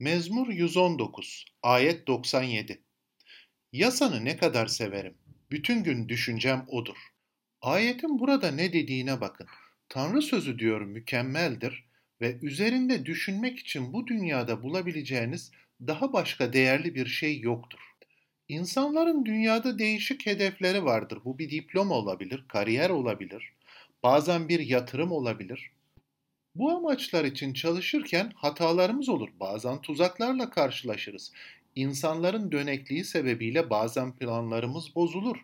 Mezmur 119, ayet 97. Yasanı ne kadar severim. Bütün gün düşüncem odur. Ayetin burada ne dediğine bakın. Tanrı sözü diyor mükemmeldir ve üzerinde düşünmek için bu dünyada bulabileceğiniz daha başka değerli bir şey yoktur. İnsanların dünyada değişik hedefleri vardır. Bu bir diploma olabilir, kariyer olabilir, bazen bir yatırım olabilir, bu amaçlar için çalışırken hatalarımız olur. Bazen tuzaklarla karşılaşırız. İnsanların dönekliği sebebiyle bazen planlarımız bozulur.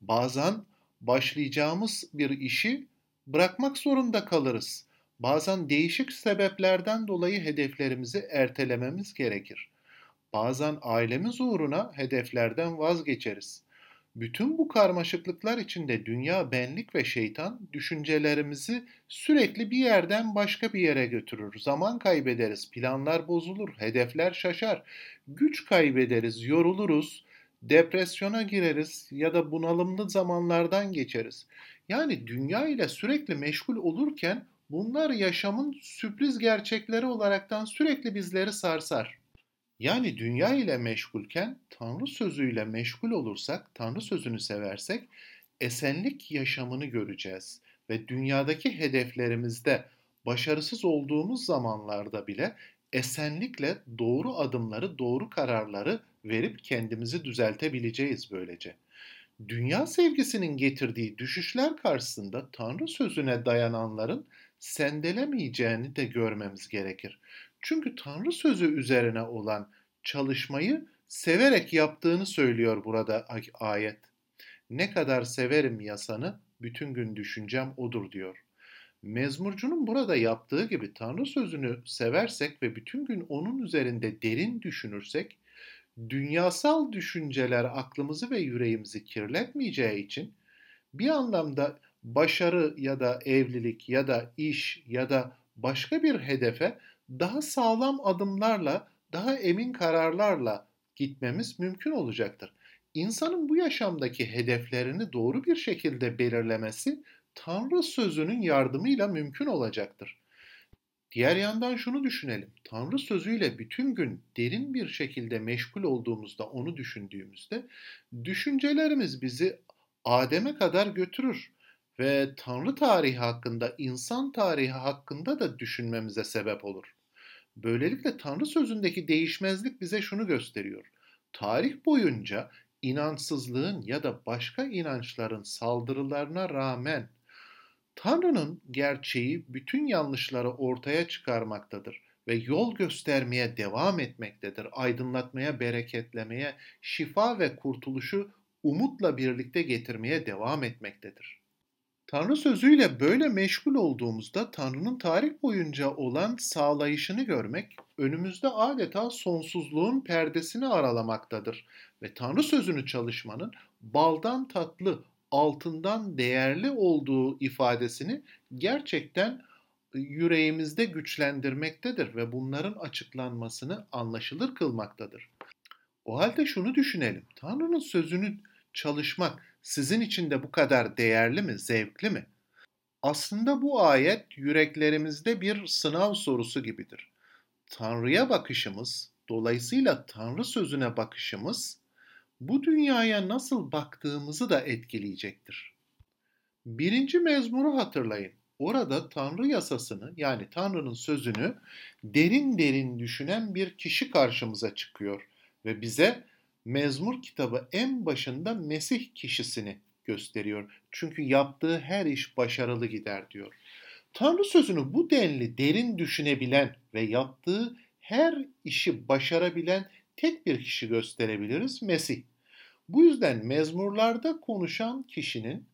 Bazen başlayacağımız bir işi bırakmak zorunda kalırız. Bazen değişik sebeplerden dolayı hedeflerimizi ertelememiz gerekir. Bazen ailemiz uğruna hedeflerden vazgeçeriz. Bütün bu karmaşıklıklar içinde dünya, benlik ve şeytan düşüncelerimizi sürekli bir yerden başka bir yere götürür. Zaman kaybederiz, planlar bozulur, hedefler şaşar, güç kaybederiz, yoruluruz, depresyona gireriz ya da bunalımlı zamanlardan geçeriz. Yani dünya ile sürekli meşgul olurken bunlar yaşamın sürpriz gerçekleri olaraktan sürekli bizleri sarsar. Yani dünya ile meşgulken Tanrı sözüyle meşgul olursak, Tanrı sözünü seversek esenlik yaşamını göreceğiz ve dünyadaki hedeflerimizde başarısız olduğumuz zamanlarda bile esenlikle doğru adımları, doğru kararları verip kendimizi düzeltebileceğiz böylece. Dünya sevgisinin getirdiği düşüşler karşısında Tanrı sözüne dayananların sendelemeyeceğini de görmemiz gerekir. Çünkü Tanrı sözü üzerine olan çalışmayı severek yaptığını söylüyor burada ayet. Ne kadar severim yasanı, bütün gün düşüncem odur diyor. Mezmurcunun burada yaptığı gibi Tanrı sözünü seversek ve bütün gün onun üzerinde derin düşünürsek, dünyasal düşünceler aklımızı ve yüreğimizi kirletmeyeceği için bir anlamda başarı ya da evlilik ya da iş ya da başka bir hedefe daha sağlam adımlarla, daha emin kararlarla gitmemiz mümkün olacaktır. İnsanın bu yaşamdaki hedeflerini doğru bir şekilde belirlemesi Tanrı sözünün yardımıyla mümkün olacaktır. Diğer yandan şunu düşünelim. Tanrı sözüyle bütün gün derin bir şekilde meşgul olduğumuzda, onu düşündüğümüzde düşüncelerimiz bizi Adem'e kadar götürür ve Tanrı tarihi hakkında, insan tarihi hakkında da düşünmemize sebep olur. Böylelikle Tanrı sözündeki değişmezlik bize şunu gösteriyor. Tarih boyunca inançsızlığın ya da başka inançların saldırılarına rağmen Tanrı'nın gerçeği bütün yanlışları ortaya çıkarmaktadır ve yol göstermeye devam etmektedir. Aydınlatmaya, bereketlemeye, şifa ve kurtuluşu umutla birlikte getirmeye devam etmektedir. Tanrı sözüyle böyle meşgul olduğumuzda Tanrı'nın tarih boyunca olan sağlayışını görmek önümüzde adeta sonsuzluğun perdesini aralamaktadır ve Tanrı sözünü çalışmanın baldan tatlı, altından değerli olduğu ifadesini gerçekten yüreğimizde güçlendirmektedir ve bunların açıklanmasını anlaşılır kılmaktadır. O halde şunu düşünelim. Tanrı'nın sözünü çalışmak sizin için de bu kadar değerli mi, zevkli mi? Aslında bu ayet yüreklerimizde bir sınav sorusu gibidir. Tanrı'ya bakışımız, dolayısıyla Tanrı sözüne bakışımız bu dünyaya nasıl baktığımızı da etkileyecektir. Birinci mezmuru hatırlayın. Orada Tanrı yasasını yani Tanrı'nın sözünü derin derin düşünen bir kişi karşımıza çıkıyor ve bize Mezmur kitabı en başında Mesih kişisini gösteriyor. Çünkü yaptığı her iş başarılı gider diyor. Tanrı sözünü bu denli derin düşünebilen ve yaptığı her işi başarabilen tek bir kişi gösterebiliriz Mesih. Bu yüzden mezmurlarda konuşan kişinin,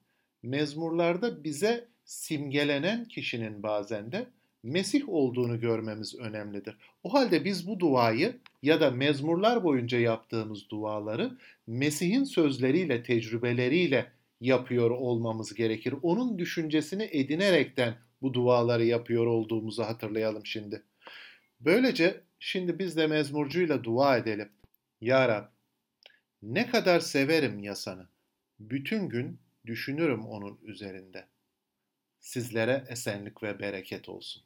mezmurlarda bize simgelenen kişinin bazen de Mesih olduğunu görmemiz önemlidir. O halde biz bu duayı ya da mezmurlar boyunca yaptığımız duaları Mesih'in sözleriyle, tecrübeleriyle yapıyor olmamız gerekir. Onun düşüncesini edinerekten bu duaları yapıyor olduğumuzu hatırlayalım şimdi. Böylece şimdi biz de mezmurcuyla dua edelim. Ya Rab, ne kadar severim yasanı. Bütün gün düşünürüm onun üzerinde. Sizlere esenlik ve bereket olsun.